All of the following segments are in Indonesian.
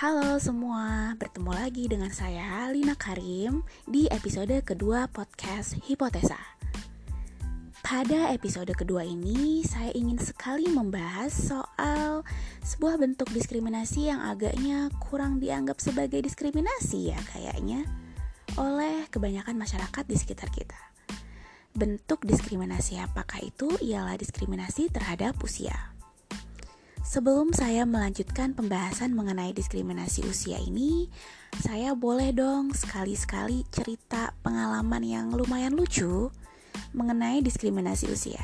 Halo semua, bertemu lagi dengan saya Lina Karim di episode kedua podcast Hipotesa. Pada episode kedua ini, saya ingin sekali membahas soal sebuah bentuk diskriminasi yang agaknya kurang dianggap sebagai diskriminasi ya kayaknya oleh kebanyakan masyarakat di sekitar kita. Bentuk diskriminasi apakah itu? Ialah diskriminasi terhadap usia. Sebelum saya melanjutkan pembahasan mengenai diskriminasi usia ini, saya boleh dong sekali-sekali cerita pengalaman yang lumayan lucu mengenai diskriminasi usia.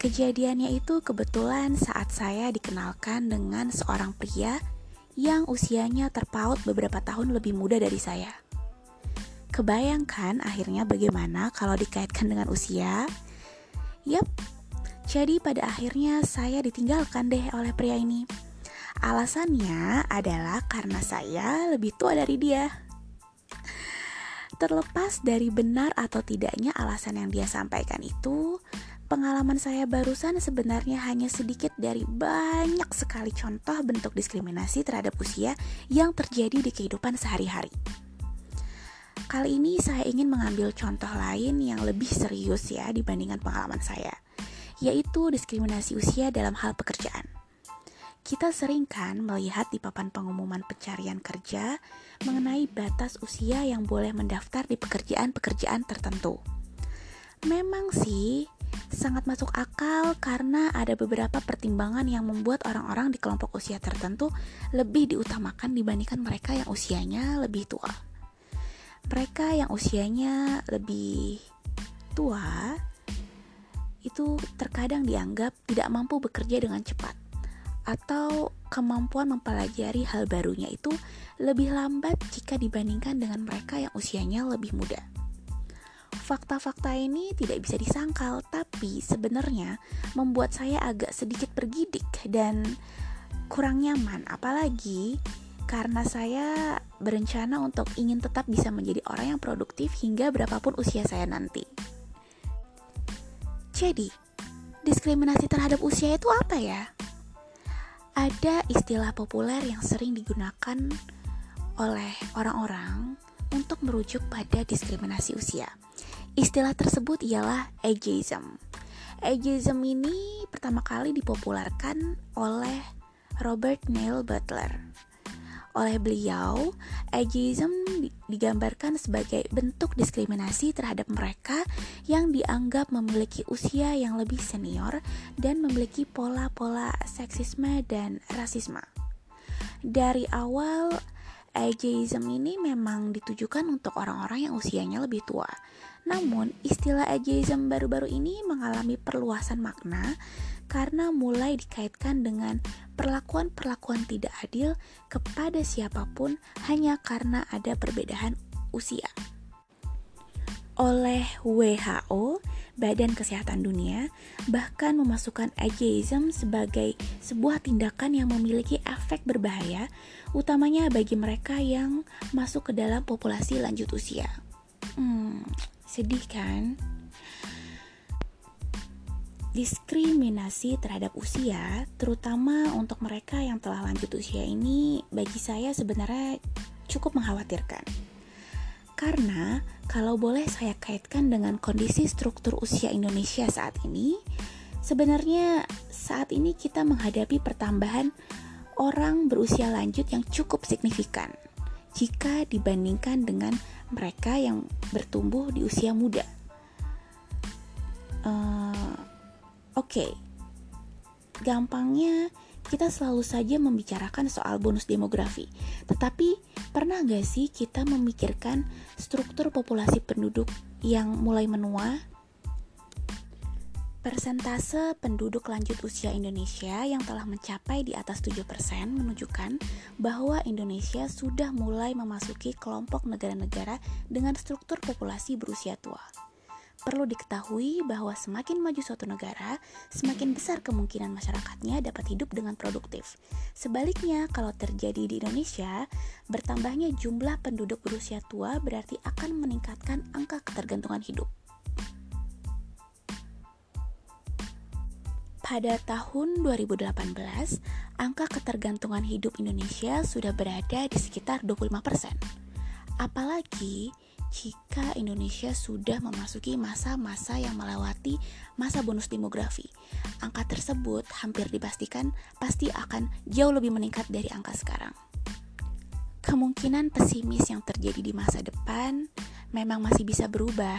Kejadiannya itu kebetulan saat saya dikenalkan dengan seorang pria yang usianya terpaut beberapa tahun lebih muda dari saya. Kebayangkan akhirnya bagaimana kalau dikaitkan dengan usia? Yap, jadi pada akhirnya saya ditinggalkan deh oleh pria ini. Alasannya adalah karena saya lebih tua dari dia. Terlepas dari benar atau tidaknya alasan yang dia sampaikan itu, pengalaman saya barusan sebenarnya hanya sedikit dari banyak sekali contoh bentuk diskriminasi terhadap usia yang terjadi di kehidupan sehari-hari. Kali ini saya ingin mengambil contoh lain yang lebih serius ya dibandingkan pengalaman saya yaitu diskriminasi usia dalam hal pekerjaan. Kita sering kan melihat di papan pengumuman pencarian kerja mengenai batas usia yang boleh mendaftar di pekerjaan-pekerjaan tertentu. Memang sih, sangat masuk akal karena ada beberapa pertimbangan yang membuat orang-orang di kelompok usia tertentu lebih diutamakan dibandingkan mereka yang usianya lebih tua. Mereka yang usianya lebih tua itu terkadang dianggap tidak mampu bekerja dengan cepat atau kemampuan mempelajari hal barunya itu lebih lambat jika dibandingkan dengan mereka yang usianya lebih muda. Fakta-fakta ini tidak bisa disangkal, tapi sebenarnya membuat saya agak sedikit bergidik dan kurang nyaman, apalagi karena saya berencana untuk ingin tetap bisa menjadi orang yang produktif hingga berapapun usia saya nanti. Jadi, diskriminasi terhadap usia itu apa ya? Ada istilah populer yang sering digunakan oleh orang-orang untuk merujuk pada diskriminasi usia. Istilah tersebut ialah ageism. Ageism ini pertama kali dipopulerkan oleh Robert Neil Butler oleh beliau, ageism digambarkan sebagai bentuk diskriminasi terhadap mereka yang dianggap memiliki usia yang lebih senior dan memiliki pola-pola seksisme dan rasisme. Dari awal, ageism ini memang ditujukan untuk orang-orang yang usianya lebih tua. Namun, istilah ageism baru-baru ini mengalami perluasan makna karena mulai dikaitkan dengan perlakuan-perlakuan tidak adil kepada siapa pun hanya karena ada perbedaan usia. Oleh WHO, Badan Kesehatan Dunia bahkan memasukkan ageism sebagai sebuah tindakan yang memiliki efek berbahaya, utamanya bagi mereka yang masuk ke dalam populasi lanjut usia. Hmm, sedih kan? Diskriminasi terhadap usia, terutama untuk mereka yang telah lanjut usia ini, bagi saya sebenarnya cukup mengkhawatirkan. Karena kalau boleh saya kaitkan dengan kondisi struktur usia Indonesia saat ini, sebenarnya saat ini kita menghadapi pertambahan orang berusia lanjut yang cukup signifikan jika dibandingkan dengan mereka yang bertumbuh di usia muda. Uh, Oke, okay. gampangnya kita selalu saja membicarakan soal bonus demografi. Tetapi pernah gak sih kita memikirkan struktur populasi penduduk yang mulai menua? Persentase penduduk lanjut usia Indonesia yang telah mencapai di atas 7% menunjukkan bahwa Indonesia sudah mulai memasuki kelompok negara-negara dengan struktur populasi berusia tua. Perlu diketahui bahwa semakin maju suatu negara, semakin besar kemungkinan masyarakatnya dapat hidup dengan produktif. Sebaliknya, kalau terjadi di Indonesia, bertambahnya jumlah penduduk berusia tua berarti akan meningkatkan angka ketergantungan hidup. Pada tahun 2018, angka ketergantungan hidup Indonesia sudah berada di sekitar 25%. Apalagi jika Indonesia sudah memasuki masa-masa yang melewati masa bonus demografi. Angka tersebut hampir dipastikan pasti akan jauh lebih meningkat dari angka sekarang. Kemungkinan pesimis yang terjadi di masa depan memang masih bisa berubah,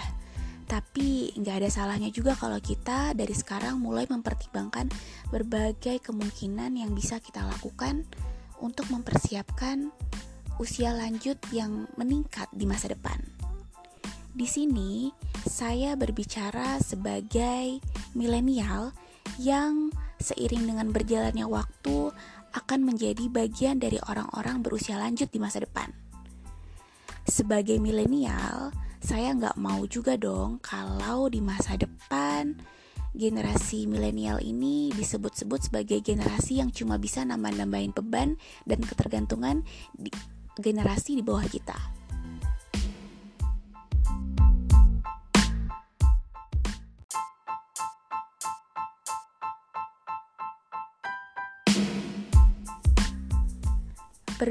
tapi nggak ada salahnya juga kalau kita dari sekarang mulai mempertimbangkan berbagai kemungkinan yang bisa kita lakukan untuk mempersiapkan usia lanjut yang meningkat di masa depan. Di sini, saya berbicara sebagai milenial yang seiring dengan berjalannya waktu akan menjadi bagian dari orang-orang berusia lanjut di masa depan. Sebagai milenial, saya nggak mau juga dong kalau di masa depan generasi milenial ini disebut-sebut sebagai generasi yang cuma bisa nambah-nambahin beban dan ketergantungan di generasi di bawah kita.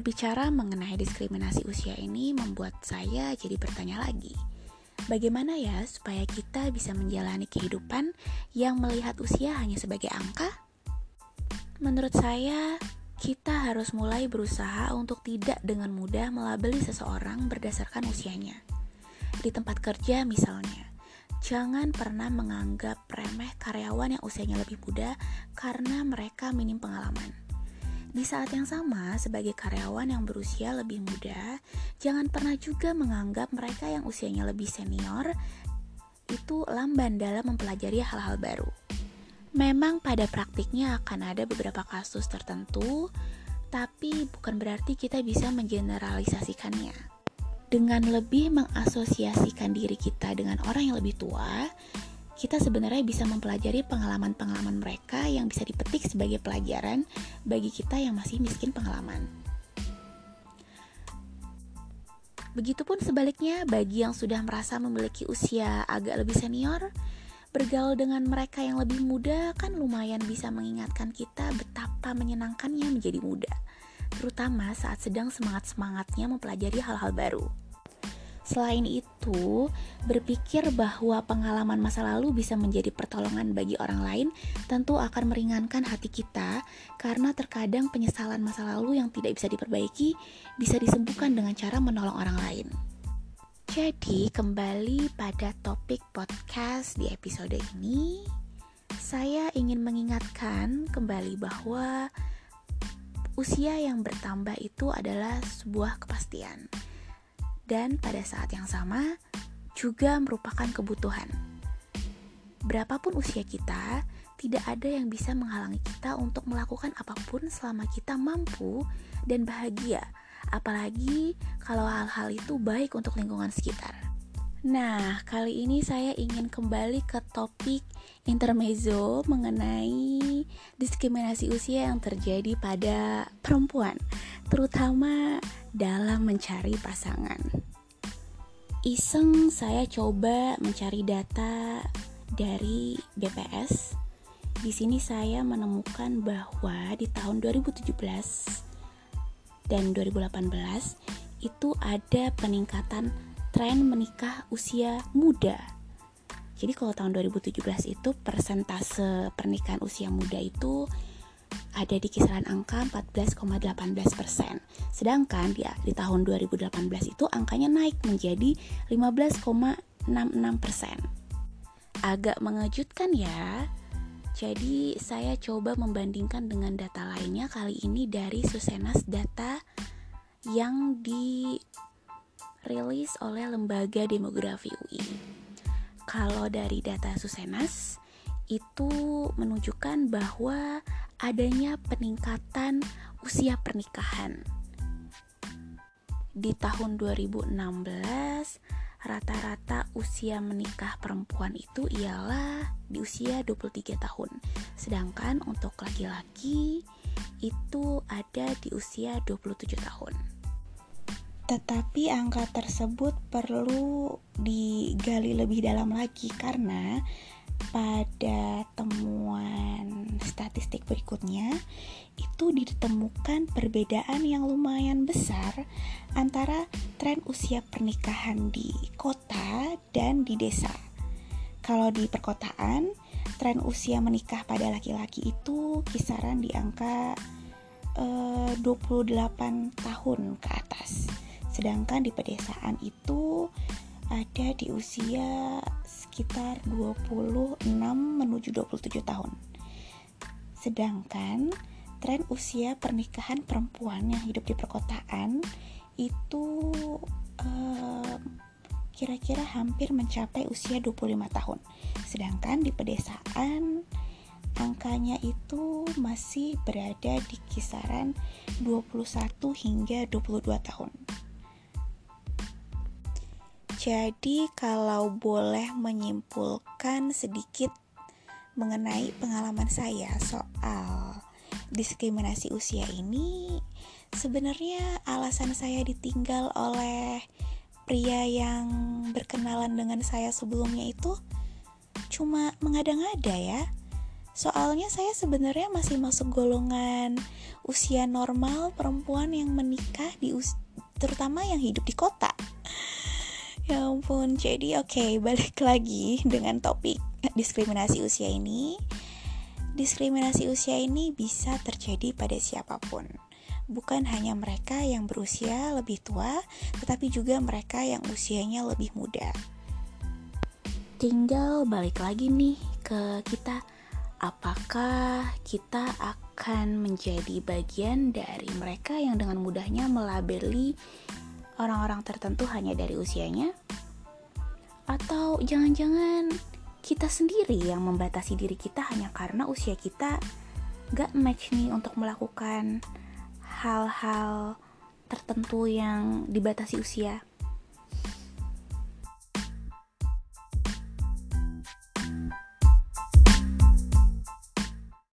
Berbicara mengenai diskriminasi usia ini membuat saya jadi bertanya lagi. Bagaimana ya supaya kita bisa menjalani kehidupan yang melihat usia hanya sebagai angka? Menurut saya, kita harus mulai berusaha untuk tidak dengan mudah melabeli seseorang berdasarkan usianya. Di tempat kerja misalnya, jangan pernah menganggap remeh karyawan yang usianya lebih muda karena mereka minim pengalaman di saat yang sama, sebagai karyawan yang berusia lebih muda, jangan pernah juga menganggap mereka yang usianya lebih senior itu lamban dalam mempelajari hal-hal baru. Memang pada praktiknya akan ada beberapa kasus tertentu, tapi bukan berarti kita bisa mengeneralisasikannya. Dengan lebih mengasosiasikan diri kita dengan orang yang lebih tua, kita sebenarnya bisa mempelajari pengalaman-pengalaman mereka yang bisa dipetik sebagai pelajaran bagi kita yang masih miskin pengalaman. Begitupun sebaliknya bagi yang sudah merasa memiliki usia agak lebih senior, bergaul dengan mereka yang lebih muda kan lumayan bisa mengingatkan kita betapa menyenangkannya menjadi muda, terutama saat sedang semangat-semangatnya mempelajari hal-hal baru. Selain itu, berpikir bahwa pengalaman masa lalu bisa menjadi pertolongan bagi orang lain tentu akan meringankan hati kita karena terkadang penyesalan masa lalu yang tidak bisa diperbaiki bisa disembuhkan dengan cara menolong orang lain. Jadi, kembali pada topik podcast di episode ini, saya ingin mengingatkan kembali bahwa usia yang bertambah itu adalah sebuah kepastian dan pada saat yang sama juga merupakan kebutuhan. Berapapun usia kita, tidak ada yang bisa menghalangi kita untuk melakukan apa pun selama kita mampu dan bahagia, apalagi kalau hal-hal itu baik untuk lingkungan sekitar. Nah, kali ini saya ingin kembali ke topik intermezzo mengenai diskriminasi usia yang terjadi pada perempuan, terutama dalam mencari pasangan. Iseng saya coba mencari data dari BPS. Di sini saya menemukan bahwa di tahun 2017 dan 2018 itu ada peningkatan tren menikah usia muda. Jadi kalau tahun 2017 itu persentase pernikahan usia muda itu ada di kisaran angka 14,18 persen. Sedangkan di, di tahun 2018 itu angkanya naik menjadi 15,66 persen. Agak mengejutkan ya. Jadi saya coba membandingkan dengan data lainnya kali ini dari Susenas data yang dirilis oleh Lembaga Demografi UI. Kalau dari data Susenas itu menunjukkan bahwa adanya peningkatan usia pernikahan. Di tahun 2016, rata-rata usia menikah perempuan itu ialah di usia 23 tahun. Sedangkan untuk laki-laki itu ada di usia 27 tahun. Tetapi angka tersebut perlu digali lebih dalam lagi karena pada berikutnya, itu ditemukan perbedaan yang lumayan besar antara tren usia pernikahan di kota dan di desa. Kalau di perkotaan, tren usia menikah pada laki-laki itu kisaran di angka eh, 28 tahun ke atas. Sedangkan di pedesaan itu ada di usia sekitar 26 menuju 27 tahun. Sedangkan tren usia pernikahan perempuan yang hidup di perkotaan itu kira-kira um, hampir mencapai usia 25 tahun. Sedangkan di pedesaan angkanya itu masih berada di kisaran 21 hingga 22 tahun. Jadi, kalau boleh menyimpulkan sedikit mengenai pengalaman saya soal diskriminasi usia ini, sebenarnya alasan saya ditinggal oleh pria yang berkenalan dengan saya sebelumnya itu cuma mengada-ngada ya. Soalnya saya sebenarnya masih masuk golongan usia normal perempuan yang menikah di terutama yang hidup di kota. Ya ampun, jadi oke, okay, balik lagi dengan topik diskriminasi usia ini. Diskriminasi usia ini bisa terjadi pada siapa pun. Bukan hanya mereka yang berusia lebih tua, tetapi juga mereka yang usianya lebih muda. Tinggal balik lagi nih ke kita. Apakah kita akan menjadi bagian dari mereka yang dengan mudahnya melabeli orang-orang tertentu hanya dari usianya? Atau jangan-jangan kita sendiri yang membatasi diri kita hanya karena usia kita gak match nih untuk melakukan hal-hal tertentu yang dibatasi usia?